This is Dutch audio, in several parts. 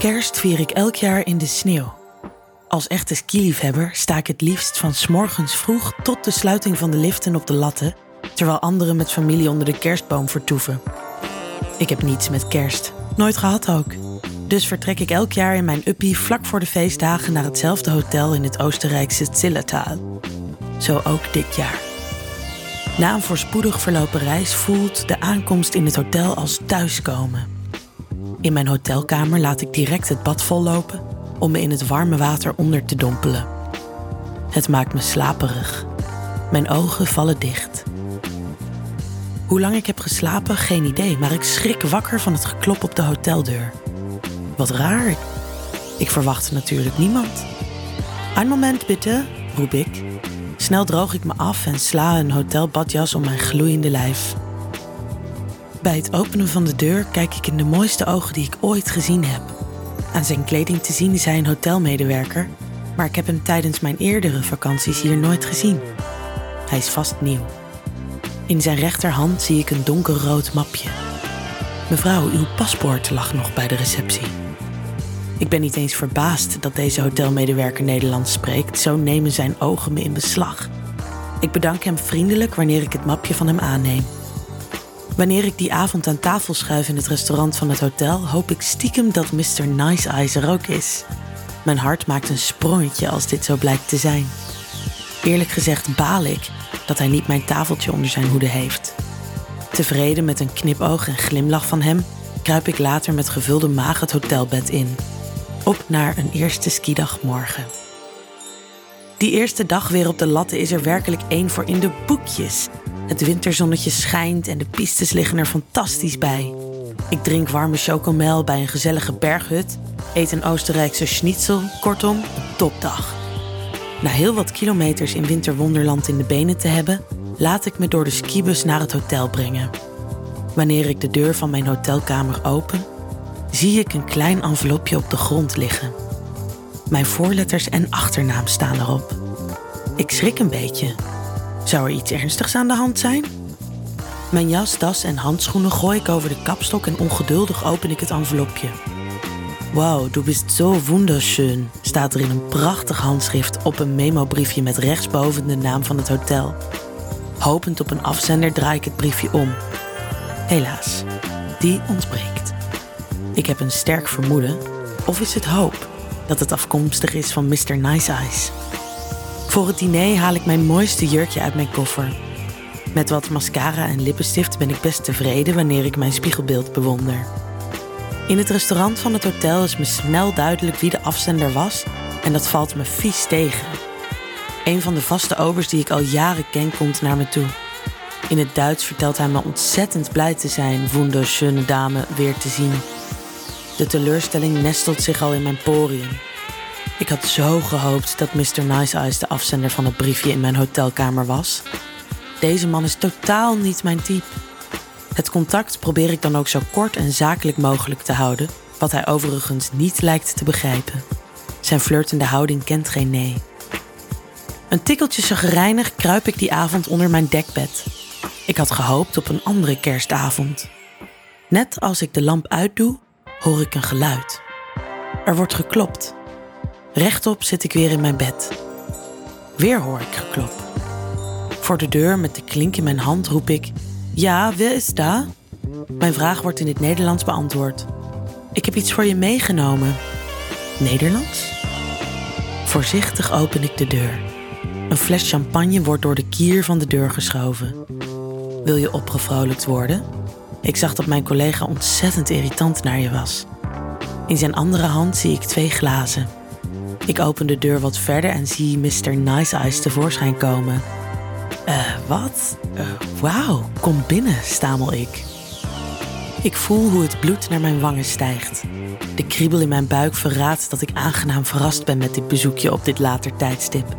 Kerst vier ik elk jaar in de sneeuw. Als echte skiliefhebber sta ik het liefst van morgens vroeg tot de sluiting van de liften op de latten, terwijl anderen met familie onder de kerstboom vertoeven. Ik heb niets met kerst, nooit gehad ook. Dus vertrek ik elk jaar in mijn uppie vlak voor de feestdagen naar hetzelfde hotel in het Oostenrijkse Zillertal. Zo ook dit jaar. Na een voorspoedig verlopen reis voelt de aankomst in het hotel als thuiskomen. In mijn hotelkamer laat ik direct het bad vollopen om me in het warme water onder te dompelen. Het maakt me slaperig. Mijn ogen vallen dicht. Hoe lang ik heb geslapen, geen idee, maar ik schrik wakker van het geklop op de hoteldeur. Wat raar. Ik verwacht natuurlijk niemand. Een moment, bitte, roep ik. Snel droog ik me af en sla een hotelbadjas om mijn gloeiende lijf. Bij het openen van de deur kijk ik in de mooiste ogen die ik ooit gezien heb. Aan zijn kleding te zien is hij een hotelmedewerker, maar ik heb hem tijdens mijn eerdere vakanties hier nooit gezien. Hij is vast nieuw. In zijn rechterhand zie ik een donkerrood mapje. Mevrouw, uw paspoort lag nog bij de receptie. Ik ben niet eens verbaasd dat deze hotelmedewerker Nederlands spreekt, zo nemen zijn ogen me in beslag. Ik bedank hem vriendelijk wanneer ik het mapje van hem aanneem. Wanneer ik die avond aan tafel schuif in het restaurant van het hotel, hoop ik stiekem dat Mr. Nice Eyes er ook is. Mijn hart maakt een sprongetje als dit zo blijkt te zijn. Eerlijk gezegd baal ik dat hij niet mijn tafeltje onder zijn hoede heeft. Tevreden met een knipoog en glimlach van hem, kruip ik later met gevulde maag het hotelbed in. Op naar een eerste skidag morgen. Die eerste dag weer op de latten is er werkelijk één voor in de boekjes. Het winterzonnetje schijnt en de pistes liggen er fantastisch bij. Ik drink warme chocomel bij een gezellige berghut, eet een Oostenrijkse schnitzel, kortom, topdag. Na heel wat kilometers in winterwonderland in de benen te hebben, laat ik me door de skibus naar het hotel brengen. Wanneer ik de deur van mijn hotelkamer open, zie ik een klein envelopje op de grond liggen. Mijn voorletters en achternaam staan erop. Ik schrik een beetje. Zou er iets ernstigs aan de hand zijn? Mijn jas, das en handschoenen gooi ik over de kapstok en ongeduldig open ik het envelopje. Wow, du bist zo wunderschön, staat er in een prachtig handschrift op een memobriefje met rechtsboven de naam van het hotel. Hopend op een afzender draai ik het briefje om. Helaas, die ontbreekt. Ik heb een sterk vermoeden, of is het hoop, dat het afkomstig is van Mr. Nice Eyes. Voor het diner haal ik mijn mooiste jurkje uit mijn koffer. Met wat mascara en lippenstift ben ik best tevreden wanneer ik mijn spiegelbeeld bewonder. In het restaurant van het hotel is me snel duidelijk wie de afzender was en dat valt me vies tegen. Een van de vaste obers die ik al jaren ken komt naar me toe. In het Duits vertelt hij me ontzettend blij te zijn wunderschöne dame weer te zien. De teleurstelling nestelt zich al in mijn poriën. Ik had zo gehoopt dat Mr. Nice Eyes de afzender van het briefje in mijn hotelkamer was. Deze man is totaal niet mijn type. Het contact probeer ik dan ook zo kort en zakelijk mogelijk te houden, wat hij overigens niet lijkt te begrijpen. Zijn flirtende houding kent geen nee. Een tikkeltje chagrijnig kruip ik die avond onder mijn dekbed. Ik had gehoopt op een andere kerstavond. Net als ik de lamp uitdoe, hoor ik een geluid. Er wordt geklopt. Rechtop zit ik weer in mijn bed. Weer hoor ik geklop. Voor de deur met de klink in mijn hand roep ik: Ja, wie is daar? Mijn vraag wordt in het Nederlands beantwoord. Ik heb iets voor je meegenomen. Nederlands? Voorzichtig open ik de deur. Een fles champagne wordt door de kier van de deur geschoven. Wil je opgevrolijkt worden? Ik zag dat mijn collega ontzettend irritant naar je was. In zijn andere hand zie ik twee glazen. Ik open de deur wat verder en zie Mr. Nice Eyes tevoorschijn komen. Eh, wat? Uh, Wauw, kom binnen, stamel ik. Ik voel hoe het bloed naar mijn wangen stijgt. De kriebel in mijn buik verraadt dat ik aangenaam verrast ben met dit bezoekje op dit later tijdstip.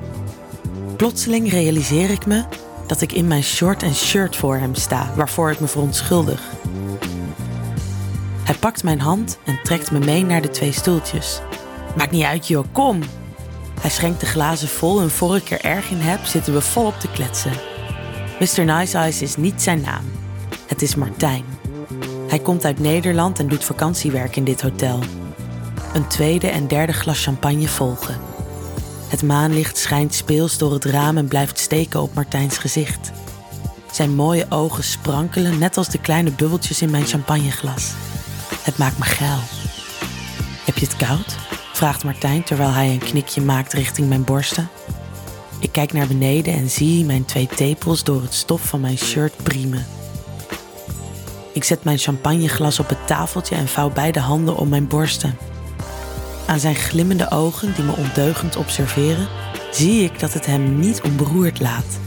Plotseling realiseer ik me dat ik in mijn short en shirt voor hem sta, waarvoor ik me verontschuldig. Hij pakt mijn hand en trekt me mee naar de twee stoeltjes. Maakt niet uit, joh, kom. Hij schenkt de glazen vol en voor ik er erg in heb, zitten we volop te kletsen. Mr. Nice Eyes is niet zijn naam. Het is Martijn. Hij komt uit Nederland en doet vakantiewerk in dit hotel. Een tweede en derde glas champagne volgen. Het maanlicht schijnt speels door het raam en blijft steken op Martijns gezicht. Zijn mooie ogen sprankelen net als de kleine bubbeltjes in mijn champagneglas. Het maakt me geil. Heb je het koud? Vraagt Martijn terwijl hij een knikje maakt richting mijn borsten. Ik kijk naar beneden en zie mijn twee tepels door het stof van mijn shirt priemen. Ik zet mijn champagneglas op het tafeltje en vouw beide handen om mijn borsten. Aan zijn glimmende ogen, die me ondeugend observeren, zie ik dat het hem niet onberoerd laat.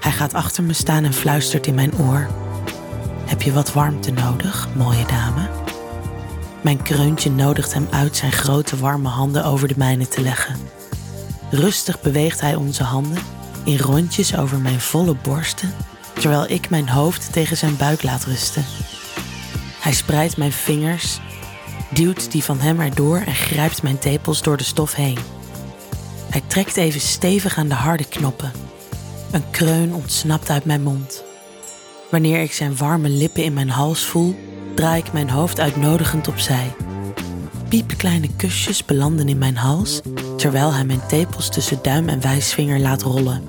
Hij gaat achter me staan en fluistert in mijn oor. Heb je wat warmte nodig, mooie dame? Mijn kreuntje nodigt hem uit zijn grote warme handen over de mijne te leggen. Rustig beweegt hij onze handen in rondjes over mijn volle borsten, terwijl ik mijn hoofd tegen zijn buik laat rusten. Hij spreidt mijn vingers, duwt die van hem erdoor en grijpt mijn tepels door de stof heen. Hij trekt even stevig aan de harde knoppen. Een kreun ontsnapt uit mijn mond. Wanneer ik zijn warme lippen in mijn hals voel, draai ik mijn hoofd uitnodigend opzij. Piepkleine kusjes belanden in mijn hals, terwijl hij mijn tepels tussen duim en wijsvinger laat rollen.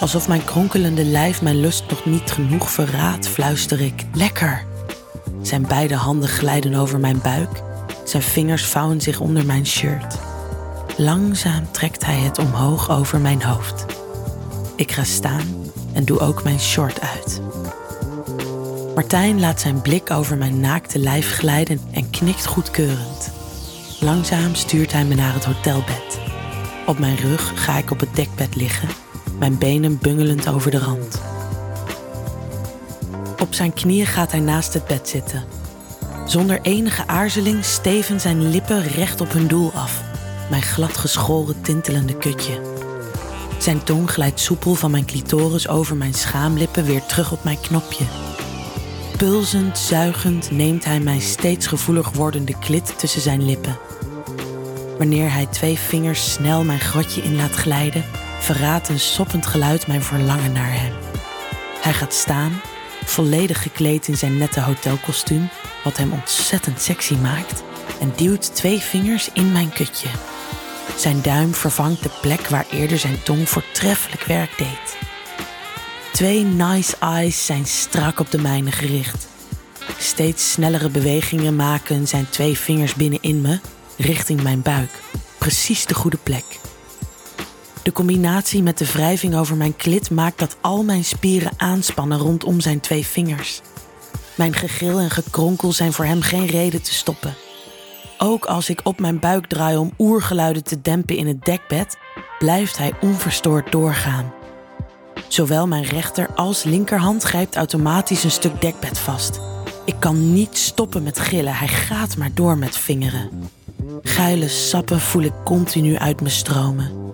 Alsof mijn kronkelende lijf mijn lust nog niet genoeg verraadt, fluister ik: Lekker! Zijn beide handen glijden over mijn buik, zijn vingers vouwen zich onder mijn shirt. Langzaam trekt hij het omhoog over mijn hoofd. Ik ga staan en doe ook mijn short uit. Martijn laat zijn blik over mijn naakte lijf glijden en knikt goedkeurend. Langzaam stuurt hij me naar het hotelbed. Op mijn rug ga ik op het dekbed liggen, mijn benen bungelend over de rand. Op zijn knieën gaat hij naast het bed zitten. Zonder enige aarzeling steven zijn lippen recht op hun doel af, mijn glad geschoren tintelende kutje. Zijn tong glijdt soepel van mijn clitoris over mijn schaamlippen weer terug op mijn knopje. Pulzend, zuigend neemt hij mijn steeds gevoelig wordende klit tussen zijn lippen. Wanneer hij twee vingers snel mijn grotje in laat glijden, verraadt een soppend geluid mijn verlangen naar hem. Hij gaat staan, volledig gekleed in zijn nette hotelkostuum, wat hem ontzettend sexy maakt, en duwt twee vingers in mijn kutje. Zijn duim vervangt de plek waar eerder zijn tong voortreffelijk werk deed. Twee nice eyes zijn strak op de mijne gericht. Steeds snellere bewegingen maken zijn twee vingers binnenin me richting mijn buik. Precies de goede plek. De combinatie met de wrijving over mijn klit maakt dat al mijn spieren aanspannen rondom zijn twee vingers. Mijn gegil en gekronkel zijn voor hem geen reden te stoppen. Ook als ik op mijn buik draai om oergeluiden te dempen in het dekbed, blijft hij onverstoord doorgaan. Zowel mijn rechter als linkerhand grijpt automatisch een stuk dekbed vast. Ik kan niet stoppen met gillen, hij gaat maar door met vingeren. Geile sappen voel ik continu uit me stromen.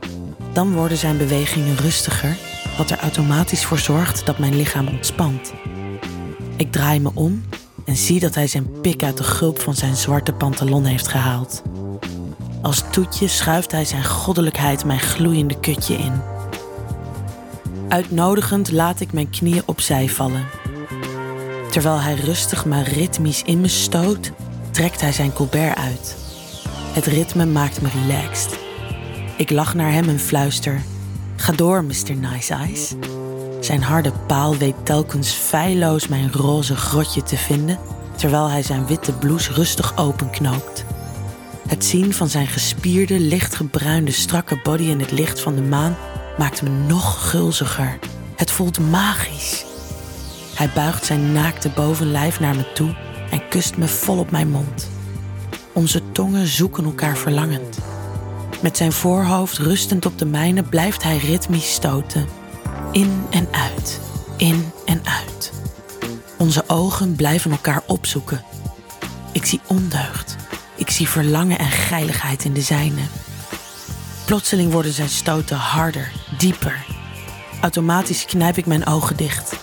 Dan worden zijn bewegingen rustiger, wat er automatisch voor zorgt dat mijn lichaam ontspant. Ik draai me om en zie dat hij zijn pik uit de gulp van zijn zwarte pantalon heeft gehaald. Als toetje schuift hij zijn goddelijkheid mijn gloeiende kutje in. Uitnodigend laat ik mijn knieën opzij vallen. Terwijl hij rustig maar ritmisch in me stoot, trekt hij zijn colbert uit. Het ritme maakt me relaxed. Ik lach naar hem en fluister: Ga door, Mr. Nice Eyes. Zijn harde paal weet telkens feilloos mijn roze grotje te vinden, terwijl hij zijn witte blouse rustig openknoopt. Het zien van zijn gespierde, lichtgebruinde, strakke body in het licht van de maan maakt me nog gulziger. Het voelt magisch. Hij buigt zijn naakte bovenlijf naar me toe en kust me vol op mijn mond. Onze tongen zoeken elkaar verlangend. Met zijn voorhoofd rustend op de mijne blijft hij ritmisch stoten. In en uit, in en uit. Onze ogen blijven elkaar opzoeken. Ik zie ondeugd. Ik zie verlangen en geiligheid in de zijne. Plotseling worden zijn stoten harder, dieper. Automatisch knijp ik mijn ogen dicht.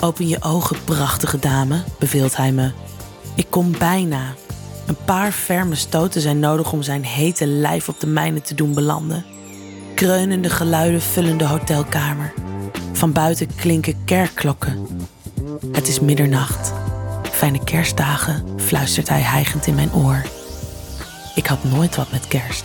Open je ogen, prachtige dame, beveelt hij me. Ik kom bijna. Een paar ferme stoten zijn nodig om zijn hete lijf op de mijne te doen belanden. Kreunende geluiden vullen de hotelkamer. Van buiten klinken kerkklokken. Het is middernacht. Fijne kerstdagen, fluistert hij hijgend in mijn oor. Ik had nooit wat met kerst.